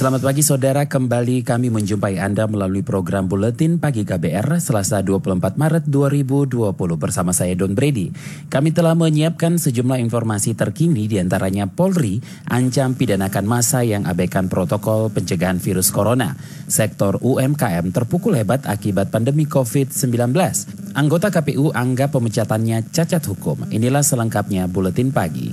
Selamat pagi saudara, kembali kami menjumpai Anda melalui program Buletin Pagi KBR Selasa 24 Maret 2020 bersama saya Don Brady. Kami telah menyiapkan sejumlah informasi terkini di antaranya Polri ancam pidanakan masa yang abaikan protokol pencegahan virus corona. Sektor UMKM terpukul hebat akibat pandemi COVID-19. Anggota KPU anggap pemecatannya cacat hukum. Inilah selengkapnya Buletin Pagi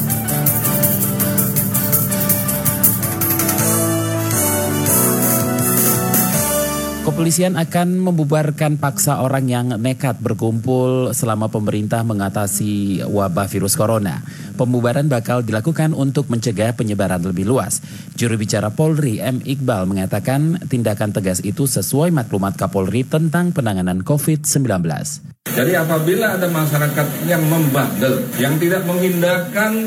Kepolisian akan membubarkan paksa orang yang nekat berkumpul selama pemerintah mengatasi wabah virus corona. Pembubaran bakal dilakukan untuk mencegah penyebaran lebih luas. Juru bicara Polri M. Iqbal mengatakan tindakan tegas itu sesuai maklumat Kapolri tentang penanganan COVID-19. Jadi apabila ada masyarakat yang membandel, yang tidak mengindahkan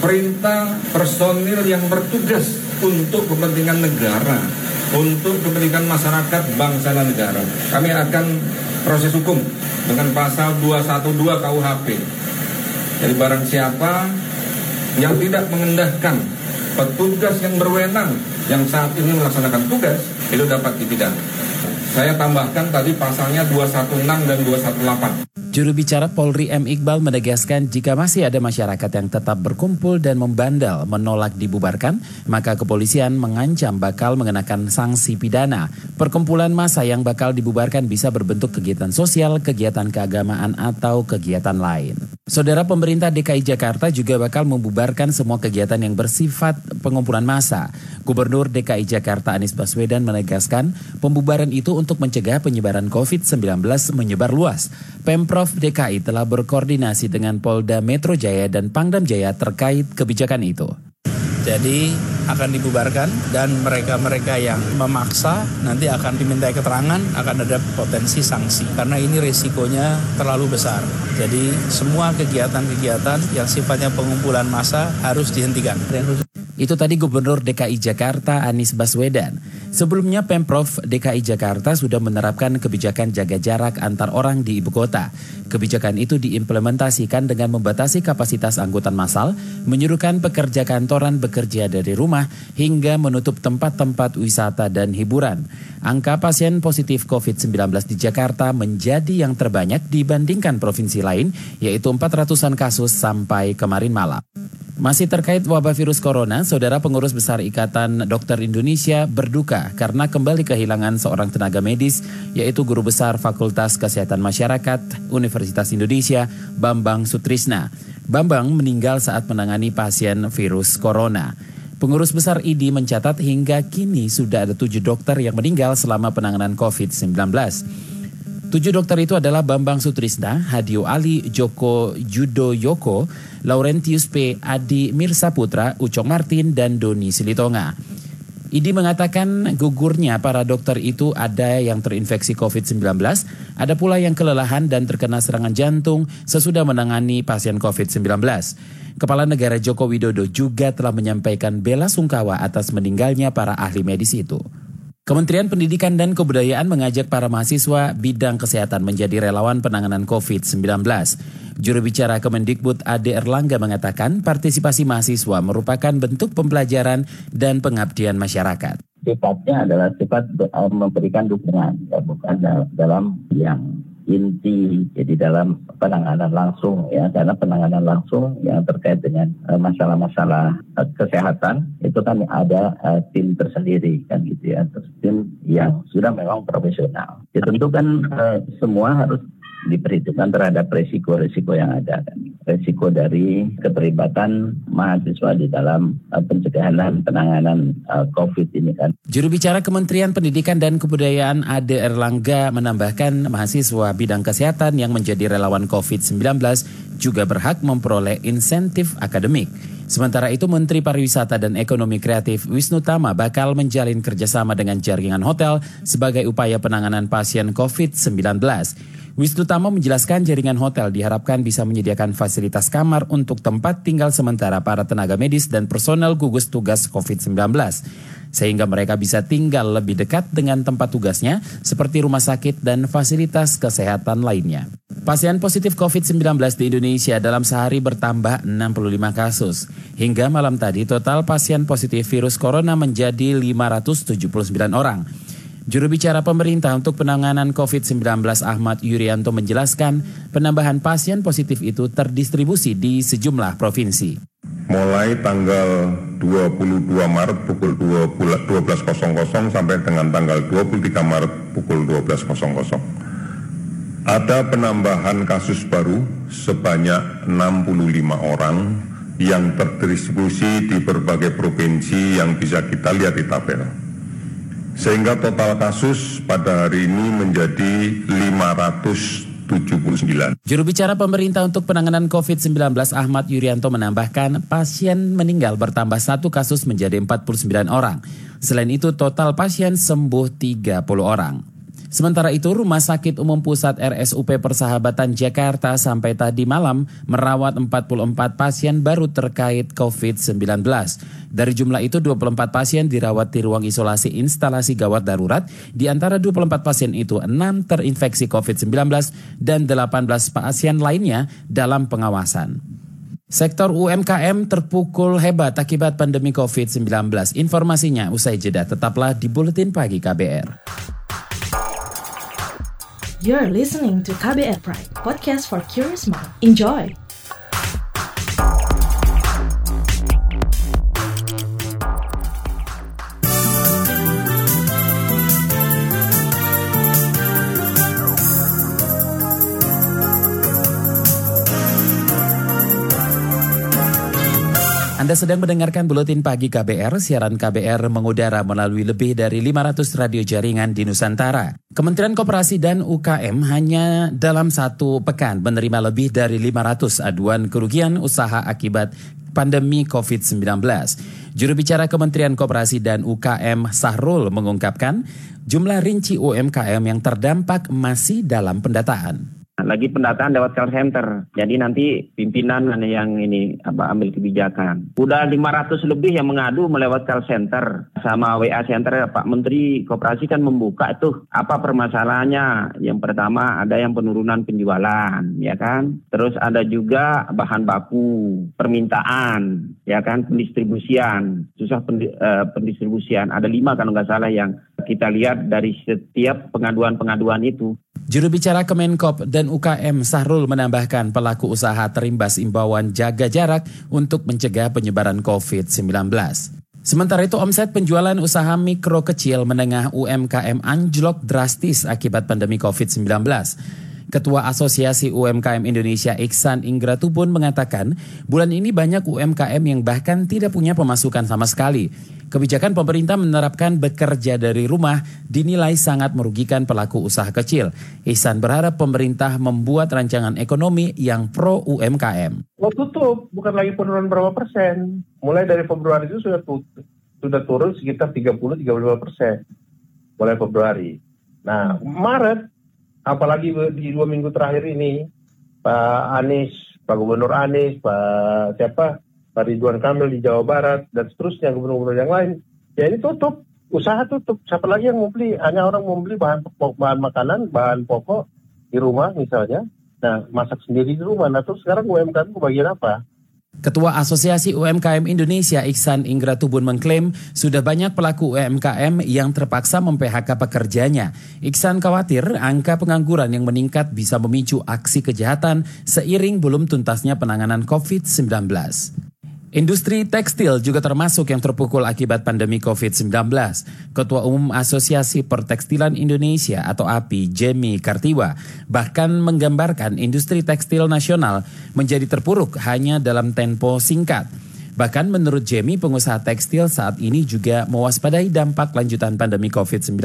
perintah personil yang bertugas untuk kepentingan negara, untuk kepentingan masyarakat bangsa dan negara, kami akan proses hukum dengan pasal 212 KUHP. Jadi barang siapa yang tidak mengendahkan petugas yang berwenang yang saat ini melaksanakan tugas itu dapat dipidana. Saya tambahkan tadi pasalnya 216 dan 218. Juru bicara Polri M. Iqbal menegaskan jika masih ada masyarakat yang tetap berkumpul dan membandel menolak dibubarkan, maka kepolisian mengancam bakal mengenakan sanksi pidana. Perkumpulan massa yang bakal dibubarkan bisa berbentuk kegiatan sosial, kegiatan keagamaan, atau kegiatan lain. Saudara pemerintah DKI Jakarta juga bakal membubarkan semua kegiatan yang bersifat pengumpulan massa. Gubernur DKI Jakarta Anies Baswedan menegaskan pembubaran itu untuk mencegah penyebaran COVID-19 menyebar luas. Pemprov DKI telah berkoordinasi dengan Polda Metro Jaya dan Pangdam Jaya terkait kebijakan itu. Jadi akan dibubarkan dan mereka-mereka yang memaksa nanti akan diminta keterangan akan ada potensi sanksi karena ini risikonya terlalu besar. Jadi semua kegiatan-kegiatan yang sifatnya pengumpulan massa harus dihentikan. Itu tadi Gubernur DKI Jakarta Anies Baswedan. Sebelumnya Pemprov DKI Jakarta sudah menerapkan kebijakan jaga jarak antar orang di ibu kota. Kebijakan itu diimplementasikan dengan membatasi kapasitas angkutan massal, menyuruhkan pekerja kantoran bekerja dari rumah, hingga menutup tempat-tempat wisata dan hiburan. Angka pasien positif COVID-19 di Jakarta menjadi yang terbanyak dibandingkan provinsi lain, yaitu 400-an kasus sampai kemarin malam. Masih terkait wabah virus corona, Saudara Pengurus Besar Ikatan Dokter Indonesia berduka karena kembali kehilangan seorang tenaga medis, yaitu Guru Besar Fakultas Kesehatan Masyarakat Universitas Indonesia, Bambang Sutrisna. Bambang meninggal saat menangani pasien virus corona. Pengurus Besar ID mencatat hingga kini sudah ada tujuh dokter yang meninggal selama penanganan COVID-19. Tujuh dokter itu adalah Bambang Sutrisna, Hadio Ali, Joko Judo Yoko, Laurentius P. Adi Mirsa Putra, Ucok Martin, dan Doni Silitonga. Idi mengatakan gugurnya para dokter itu ada yang terinfeksi COVID-19, ada pula yang kelelahan dan terkena serangan jantung sesudah menangani pasien COVID-19. Kepala Negara Joko Widodo juga telah menyampaikan bela sungkawa atas meninggalnya para ahli medis itu. Kementerian Pendidikan dan Kebudayaan mengajak para mahasiswa bidang kesehatan menjadi relawan penanganan COVID-19. Juru bicara Kemendikbud Ade Erlangga mengatakan partisipasi mahasiswa merupakan bentuk pembelajaran dan pengabdian masyarakat. Sifatnya adalah sifat memberikan dukungan, ya, bukan dalam yang inti jadi dalam penanganan langsung ya karena penanganan langsung yang terkait dengan eh, masalah-masalah uh, kesehatan itu kan ada uh, tim tersendiri kan gitu ya terus tim yang sudah memang profesional. Ya tentu kan uh, semua harus diperhitungkan terhadap resiko-resiko yang ada kan resiko dari keterlibatan mahasiswa di dalam uh, pencegahan dan penanganan uh, COVID ini kan. Juru bicara Kementerian Pendidikan dan Kebudayaan Ade Erlangga menambahkan mahasiswa bidang kesehatan yang menjadi relawan COVID-19 juga berhak memperoleh insentif akademik. Sementara itu Menteri Pariwisata dan Ekonomi Kreatif Wisnu Tama bakal menjalin kerjasama dengan jaringan hotel sebagai upaya penanganan pasien COVID-19. Wisnu Tama menjelaskan jaringan hotel diharapkan bisa menyediakan fasilitas kamar untuk tempat tinggal sementara para tenaga medis dan personel gugus tugas COVID-19 sehingga mereka bisa tinggal lebih dekat dengan tempat tugasnya seperti rumah sakit dan fasilitas kesehatan lainnya. Pasien positif COVID-19 di Indonesia dalam sehari bertambah 65 kasus. Hingga malam tadi total pasien positif virus corona menjadi 579 orang. Juru bicara pemerintah untuk penanganan COVID-19 Ahmad Yuryanto menjelaskan penambahan pasien positif itu terdistribusi di sejumlah provinsi. Mulai tanggal 22 Maret pukul 12.00 sampai dengan tanggal 23 Maret pukul 12.00. Ada penambahan kasus baru sebanyak 65 orang yang terdistribusi di berbagai provinsi yang bisa kita lihat di tabel sehingga total kasus pada hari ini menjadi 579. Juru bicara pemerintah untuk penanganan COVID-19 Ahmad Yuryanto menambahkan pasien meninggal bertambah satu kasus menjadi 49 orang. Selain itu total pasien sembuh 30 orang. Sementara itu, Rumah Sakit Umum Pusat RSUP Persahabatan Jakarta sampai tadi malam merawat 44 pasien baru terkait COVID-19. Dari jumlah itu, 24 pasien dirawat di ruang isolasi instalasi gawat darurat. Di antara 24 pasien itu, 6 terinfeksi COVID-19 dan 18 pasien lainnya dalam pengawasan. Sektor UMKM terpukul hebat akibat pandemi COVID-19. Informasinya usai jeda tetaplah di Buletin Pagi KBR. You're listening to KBR Pride, podcast for curious mind. Enjoy! Anda sedang mendengarkan Buletin Pagi KBR, siaran KBR mengudara melalui lebih dari 500 radio jaringan di Nusantara. Kementerian Koperasi dan UKM hanya dalam satu pekan menerima lebih dari 500 aduan kerugian usaha akibat pandemi COVID-19. Juru bicara Kementerian Koperasi dan UKM Sahrul mengungkapkan jumlah rinci UMKM yang terdampak masih dalam pendataan lagi pendataan lewat call center. Jadi nanti pimpinan yang ini apa ambil kebijakan. Udah 500 lebih yang mengadu melewat call center sama WA center Pak Menteri Koperasi kan membuka tuh apa permasalahannya. Yang pertama ada yang penurunan penjualan, ya kan? Terus ada juga bahan baku, permintaan, ya kan, pendistribusian, susah eh, pendistribusian. Ada lima kalau nggak salah yang kita lihat dari setiap pengaduan-pengaduan itu. Juru bicara Kemenkop dan UKM Sahrul menambahkan pelaku usaha terimbas imbauan jaga jarak untuk mencegah penyebaran COVID-19. Sementara itu omset penjualan usaha mikro kecil menengah UMKM anjlok drastis akibat pandemi COVID-19. Ketua Asosiasi UMKM Indonesia Iksan Ingratubun mengatakan, bulan ini banyak UMKM yang bahkan tidak punya pemasukan sama sekali. Kebijakan pemerintah menerapkan bekerja dari rumah dinilai sangat merugikan pelaku usaha kecil. Ihsan berharap pemerintah membuat rancangan ekonomi yang pro UMKM. Oh tutup, bukan lagi penurunan berapa persen. Mulai dari Februari itu sudah tutup, sudah turun sekitar 30-35 persen. Mulai Februari. Nah, Maret apalagi di dua minggu terakhir ini Pak Anies, Pak Gubernur Anies, Pak siapa, Pak Ridwan Kamil di Jawa Barat dan seterusnya gubernur-gubernur yang lain, ya ini tutup, usaha tutup. Siapa lagi yang mau beli? Hanya orang mau beli bahan bahan makanan, bahan pokok di rumah misalnya. Nah, masak sendiri di rumah. Nah, terus sekarang UMKM bagian apa? Ketua Asosiasi UMKM Indonesia Iksan Ingratubun mengklaim sudah banyak pelaku UMKM yang terpaksa mem-PHK pekerjanya. Iksan khawatir angka pengangguran yang meningkat bisa memicu aksi kejahatan seiring belum tuntasnya penanganan COVID-19. Industri tekstil juga termasuk yang terpukul akibat pandemi COVID-19. Ketua Umum Asosiasi Pertekstilan Indonesia atau API, Jemi Kartiwa, bahkan menggambarkan industri tekstil nasional menjadi terpuruk hanya dalam tempo singkat. Bahkan menurut Jemi, pengusaha tekstil saat ini juga mewaspadai dampak lanjutan pandemi COVID-19,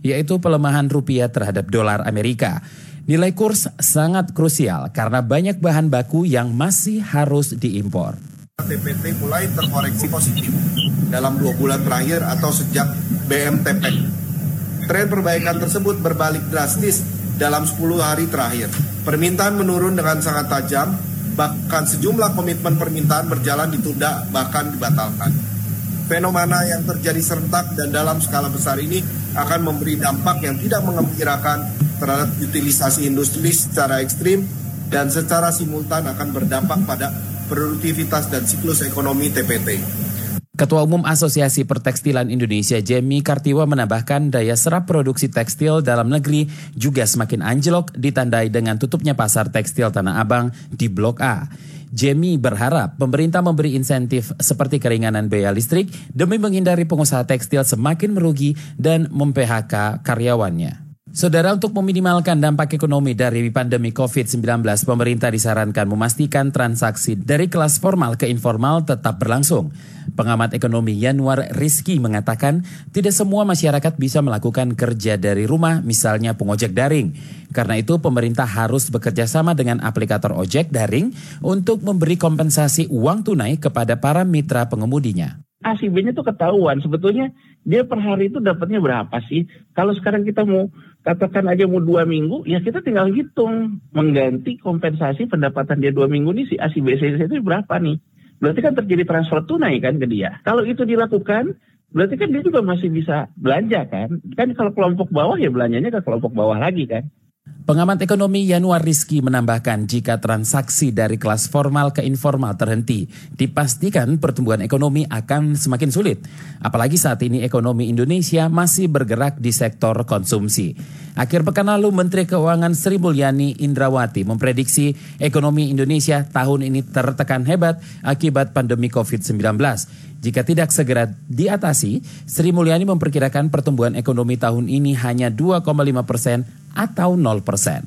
yaitu pelemahan rupiah terhadap dolar Amerika. Nilai kurs sangat krusial karena banyak bahan baku yang masih harus diimpor. TPT mulai terkoreksi positif dalam dua bulan terakhir atau sejak BMTP. Tren perbaikan tersebut berbalik drastis dalam 10 hari terakhir. Permintaan menurun dengan sangat tajam, bahkan sejumlah komitmen permintaan berjalan ditunda bahkan dibatalkan. Fenomena yang terjadi serentak dan dalam skala besar ini akan memberi dampak yang tidak mengembirakan terhadap utilisasi industri secara ekstrim dan secara simultan akan berdampak pada produktivitas dan siklus ekonomi TPT. Ketua Umum Asosiasi Pertekstilan Indonesia Jemi Kartiwa menambahkan daya serap produksi tekstil dalam negeri juga semakin anjlok ditandai dengan tutupnya pasar tekstil Tanah Abang di Blok A. Jemi berharap pemerintah memberi insentif seperti keringanan biaya listrik demi menghindari pengusaha tekstil semakin merugi dan mem-PHK karyawannya. Saudara untuk meminimalkan dampak ekonomi dari pandemi COVID-19, pemerintah disarankan memastikan transaksi dari kelas formal ke informal tetap berlangsung. Pengamat ekonomi Yanuar Rizky mengatakan tidak semua masyarakat bisa melakukan kerja dari rumah, misalnya pengojek daring. Karena itu pemerintah harus bekerja sama dengan aplikator ojek daring untuk memberi kompensasi uang tunai kepada para mitra pengemudinya. A si B-nya tuh ketahuan sebetulnya dia per hari itu dapatnya berapa sih? Kalau sekarang kita mau katakan aja mau dua minggu, ya kita tinggal hitung mengganti kompensasi pendapatan dia dua minggu ini si A si B si C itu berapa nih? Berarti kan terjadi transfer tunai kan ke dia. Kalau itu dilakukan, berarti kan dia juga masih bisa belanja kan? Kan kalau kelompok bawah ya belanjanya ke kelompok bawah lagi kan? Pengamat ekonomi Yanuar Rizky menambahkan jika transaksi dari kelas formal ke informal terhenti, dipastikan pertumbuhan ekonomi akan semakin sulit. Apalagi saat ini ekonomi Indonesia masih bergerak di sektor konsumsi. Akhir pekan lalu Menteri Keuangan Sri Mulyani Indrawati memprediksi ekonomi Indonesia tahun ini tertekan hebat akibat pandemi COVID-19. Jika tidak segera diatasi, Sri Mulyani memperkirakan pertumbuhan ekonomi tahun ini hanya 2,5 persen atau 0 persen.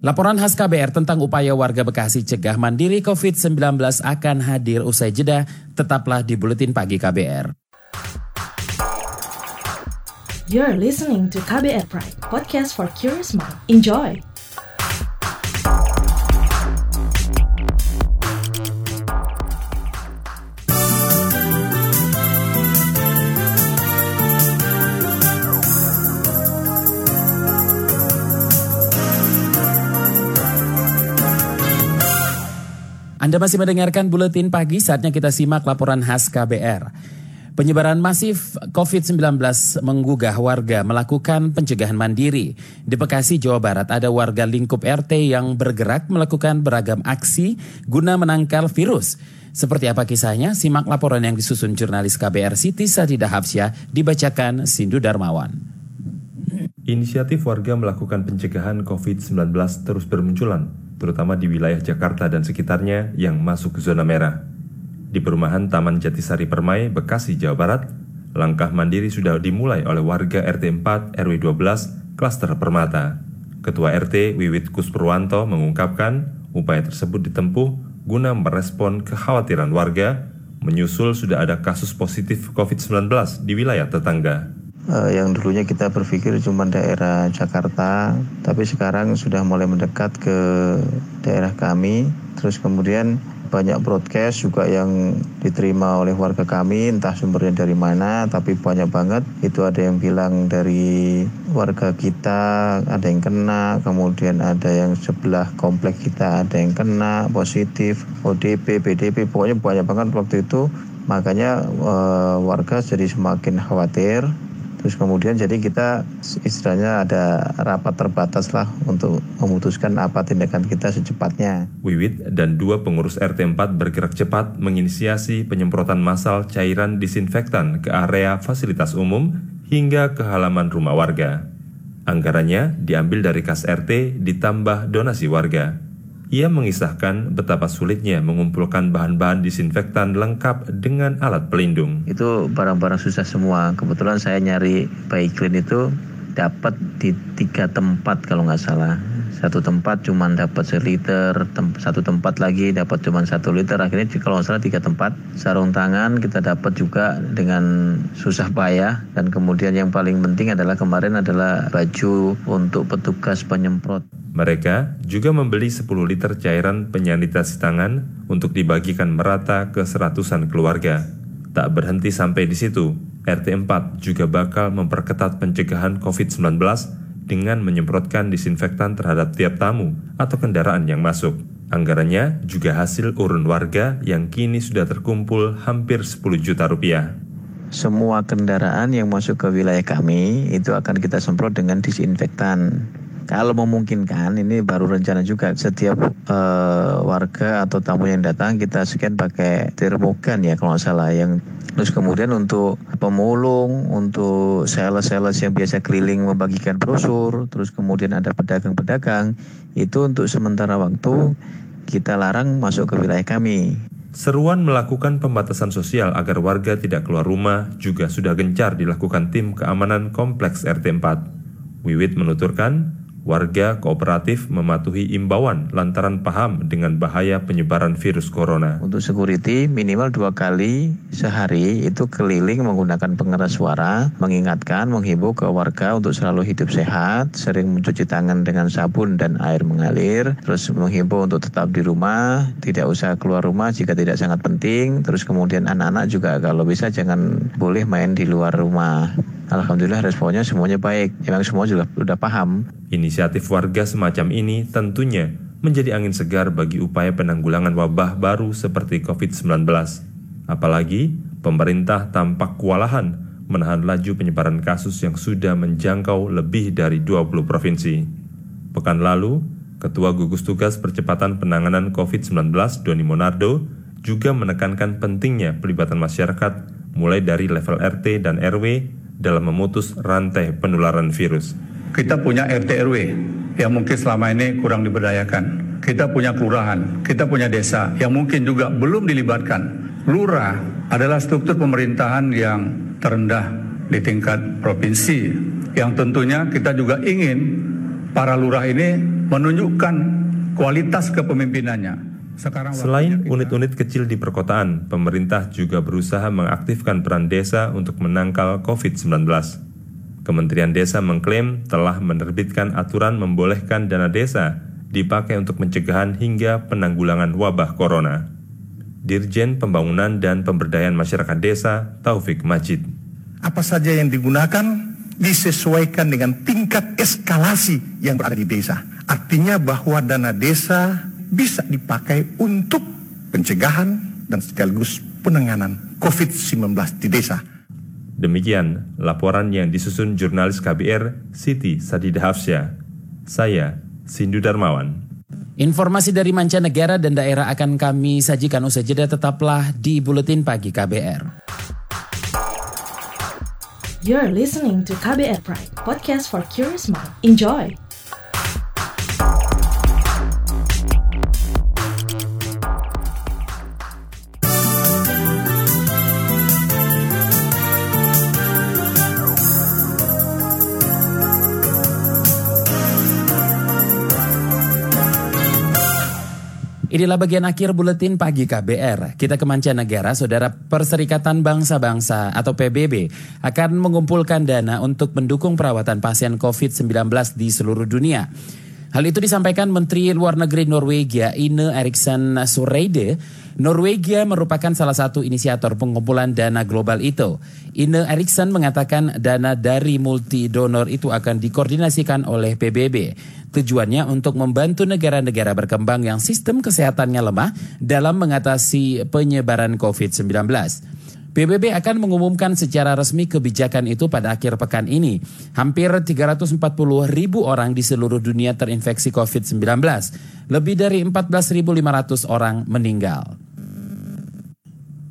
Laporan khas KBR tentang upaya warga Bekasi cegah mandiri COVID-19 akan hadir usai jeda. Tetaplah di Buletin Pagi KBR. You're listening to KBR Pride, podcast for curious mind. Enjoy! Anda masih mendengarkan buletin pagi, saatnya kita simak laporan khas KBR. Penyebaran masif COVID-19 menggugah warga melakukan pencegahan mandiri. Di Bekasi, Jawa Barat ada warga lingkup RT yang bergerak melakukan beragam aksi guna menangkal virus. Seperti apa kisahnya? Simak laporan yang disusun jurnalis KBR Siti Sadida Hafsyah dibacakan Sindu Darmawan. Inisiatif warga melakukan pencegahan COVID-19 terus bermunculan, terutama di wilayah Jakarta dan sekitarnya yang masuk zona merah. Di perumahan Taman Jatisari Permai, Bekasi, Jawa Barat, langkah mandiri sudah dimulai oleh warga RT 4 RW 12 klaster Permata. Ketua RT Wiwit Kuspurwanto mengungkapkan upaya tersebut ditempuh guna merespon kekhawatiran warga menyusul sudah ada kasus positif COVID-19 di wilayah tetangga uh, yang dulunya kita berpikir cuma daerah Jakarta, tapi sekarang sudah mulai mendekat ke daerah kami. Terus kemudian banyak broadcast juga yang diterima oleh warga kami, entah sumbernya dari mana, tapi banyak banget. Itu ada yang bilang dari warga kita, ada yang kena, kemudian ada yang sebelah komplek kita ada yang kena, positif, ODP, PDP, pokoknya banyak banget waktu itu. Makanya uh, warga jadi semakin khawatir Terus kemudian jadi kita istilahnya ada rapat terbatas lah untuk memutuskan apa tindakan kita secepatnya. Wiwit dan dua pengurus RT 4 bergerak cepat menginisiasi penyemprotan massal cairan disinfektan ke area fasilitas umum hingga ke halaman rumah warga. Anggarannya diambil dari kas RT ditambah donasi warga. Ia mengisahkan betapa sulitnya mengumpulkan bahan-bahan disinfektan lengkap dengan alat pelindung. Itu barang-barang susah semua. Kebetulan saya nyari bayi clean itu dapat di tiga tempat kalau nggak salah satu tempat cuma dapat seliter tem satu tempat lagi dapat cuma satu liter. Akhirnya kalau nggak salah tiga tempat. Sarung tangan kita dapat juga dengan susah payah. Dan kemudian yang paling penting adalah kemarin adalah baju untuk petugas penyemprot. Mereka juga membeli 10 liter cairan penyanitasi tangan untuk dibagikan merata ke seratusan keluarga. Tak berhenti sampai di situ, RT 4 juga bakal memperketat pencegahan COVID-19 dengan menyemprotkan disinfektan terhadap tiap tamu atau kendaraan yang masuk. Anggarannya juga hasil urun warga yang kini sudah terkumpul hampir 10 juta rupiah. Semua kendaraan yang masuk ke wilayah kami itu akan kita semprot dengan disinfektan. Kalau memungkinkan, ini baru rencana juga setiap uh, warga atau tamu yang datang kita scan pakai termogan ya kalau salah yang Terus kemudian untuk pemulung, untuk sales-sales yang biasa keliling membagikan brosur, terus kemudian ada pedagang-pedagang, itu untuk sementara waktu kita larang masuk ke wilayah kami. Seruan melakukan pembatasan sosial agar warga tidak keluar rumah juga sudah gencar dilakukan tim keamanan kompleks RT 4. Wiwit menuturkan, Warga kooperatif mematuhi imbauan lantaran paham dengan bahaya penyebaran virus corona. Untuk security minimal dua kali sehari itu keliling menggunakan pengeras suara, mengingatkan, menghimbau ke warga untuk selalu hidup sehat, sering mencuci tangan dengan sabun dan air mengalir, terus menghimbau untuk tetap di rumah, tidak usah keluar rumah jika tidak sangat penting, terus kemudian anak-anak juga kalau bisa jangan boleh main di luar rumah. Alhamdulillah responnya semuanya baik. Memang semua juga sudah paham. Inisiatif warga semacam ini tentunya menjadi angin segar bagi upaya penanggulangan wabah baru seperti COVID-19. Apalagi pemerintah tampak kewalahan menahan laju penyebaran kasus yang sudah menjangkau lebih dari 20 provinsi. Pekan lalu, Ketua Gugus Tugas Percepatan Penanganan COVID-19 Doni Monardo juga menekankan pentingnya pelibatan masyarakat mulai dari level RT dan RW dalam memutus rantai penularan virus. Kita punya RT RW yang mungkin selama ini kurang diberdayakan. Kita punya kelurahan, kita punya desa yang mungkin juga belum dilibatkan. Lurah adalah struktur pemerintahan yang terendah di tingkat provinsi yang tentunya kita juga ingin para lurah ini menunjukkan kualitas kepemimpinannya Selain unit-unit kecil di perkotaan, pemerintah juga berusaha mengaktifkan peran desa untuk menangkal COVID-19. Kementerian Desa mengklaim telah menerbitkan aturan membolehkan dana desa dipakai untuk pencegahan hingga penanggulangan wabah corona. Dirjen Pembangunan dan Pemberdayaan Masyarakat Desa, Taufik Majid. Apa saja yang digunakan disesuaikan dengan tingkat eskalasi yang berada di desa. Artinya bahwa dana desa bisa dipakai untuk pencegahan dan sekaligus penanganan COVID-19 di desa. Demikian laporan yang disusun jurnalis KBR Siti Sadida Hafsya. Saya Sindu Darmawan. Informasi dari mancanegara dan daerah akan kami sajikan usai jeda tetaplah di Buletin Pagi KBR. You're listening to KBR Pride, podcast for curious mind. Enjoy! Inilah bagian akhir buletin pagi KBR. Kita ke mancanegara, Saudara Perserikatan Bangsa-Bangsa atau PBB akan mengumpulkan dana untuk mendukung perawatan pasien COVID-19 di seluruh dunia. Hal itu disampaikan Menteri Luar Negeri Norwegia Ine Eriksen Soreide. Norwegia merupakan salah satu inisiator pengumpulan dana global itu. Ine Eriksen mengatakan dana dari multi donor itu akan dikoordinasikan oleh PBB. Tujuannya untuk membantu negara-negara berkembang yang sistem kesehatannya lemah dalam mengatasi penyebaran COVID-19. PBB akan mengumumkan secara resmi kebijakan itu pada akhir pekan ini. Hampir 340 ribu orang di seluruh dunia terinfeksi COVID-19. Lebih dari 14.500 orang meninggal.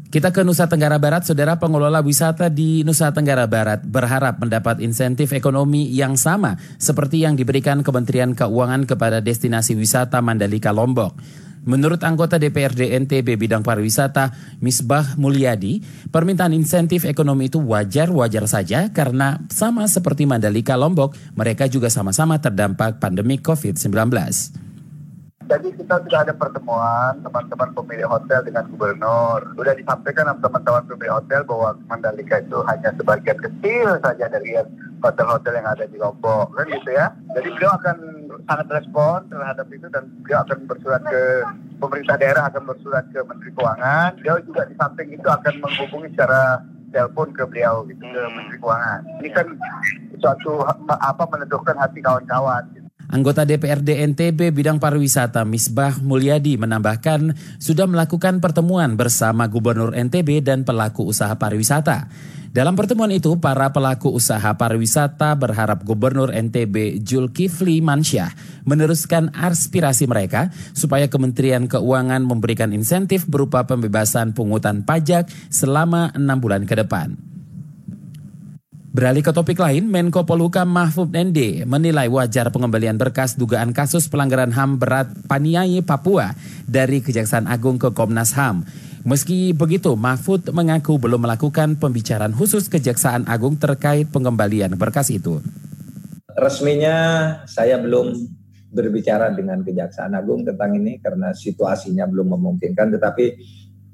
Kita ke Nusa Tenggara Barat, saudara pengelola wisata di Nusa Tenggara Barat berharap mendapat insentif ekonomi yang sama seperti yang diberikan Kementerian Keuangan kepada destinasi wisata Mandalika Lombok. Menurut anggota DPRD NTB bidang pariwisata Misbah Mulyadi, permintaan insentif ekonomi itu wajar-wajar saja karena sama seperti Mandalika Lombok, mereka juga sama-sama terdampak pandemi COVID-19. Jadi kita sudah ada pertemuan teman-teman pemilik hotel dengan gubernur. Sudah disampaikan sama teman-teman pemilik hotel bahwa Mandalika itu hanya sebagian kecil saja dari hotel-hotel yang ada di Lombok, kan gitu ya. Jadi beliau akan sangat respon terhadap itu dan beliau akan bersurat ke pemerintah daerah akan bersurat ke Menteri Keuangan. Beliau juga di samping itu akan menghubungi secara telepon ke beliau gitu ke Menteri Keuangan. Ini kan suatu apa meneduhkan hati kawan-kawan. Anggota DPRD NTB bidang pariwisata Misbah Mulyadi menambahkan sudah melakukan pertemuan bersama Gubernur NTB dan pelaku usaha pariwisata. Dalam pertemuan itu, para pelaku usaha pariwisata berharap Gubernur NTB Julkifli Mansyah meneruskan aspirasi mereka supaya Kementerian Keuangan memberikan insentif berupa pembebasan pungutan pajak selama enam bulan ke depan. Beralih ke topik lain, Menko Polhukam Mahfud MD menilai wajar pengembalian berkas dugaan kasus pelanggaran HAM berat Paniai Papua dari Kejaksaan Agung ke Komnas HAM. Meski begitu, Mahfud mengaku belum melakukan pembicaraan khusus Kejaksaan Agung terkait pengembalian berkas itu. Resminya saya belum berbicara dengan Kejaksaan Agung tentang ini karena situasinya belum memungkinkan, tetapi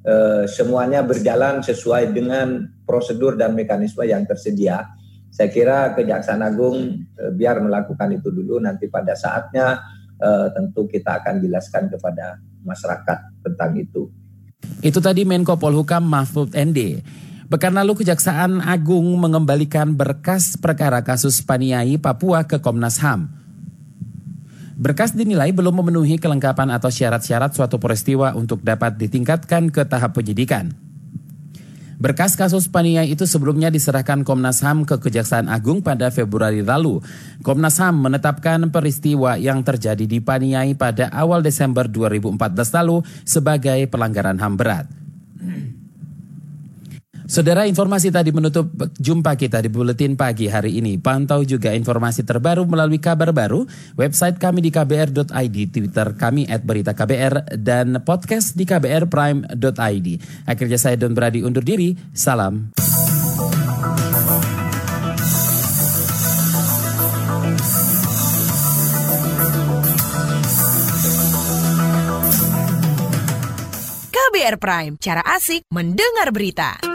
eh, semuanya berjalan sesuai dengan prosedur dan mekanisme yang tersedia. Saya kira Kejaksaan Agung eh, biar melakukan itu dulu nanti pada saatnya eh, tentu kita akan jelaskan kepada masyarakat tentang itu. Itu tadi Menko Polhukam Mahfud ND. Pekan lalu Kejaksaan Agung mengembalikan berkas perkara kasus Paniai Papua ke Komnas HAM. Berkas dinilai belum memenuhi kelengkapan atau syarat-syarat suatu peristiwa untuk dapat ditingkatkan ke tahap penyidikan. Berkas kasus Paniai itu sebelumnya diserahkan Komnas HAM ke Kejaksaan Agung pada Februari lalu. Komnas HAM menetapkan peristiwa yang terjadi di Paniai pada awal Desember 2014 lalu sebagai pelanggaran HAM berat. Saudara informasi tadi menutup jumpa kita di Buletin Pagi hari ini. Pantau juga informasi terbaru melalui kabar baru, website kami di kbr.id, Twitter kami at berita KBR, dan podcast di kbrprime.id. Akhirnya saya Don Brady undur diri, salam. KBR Prime, cara asik mendengar berita.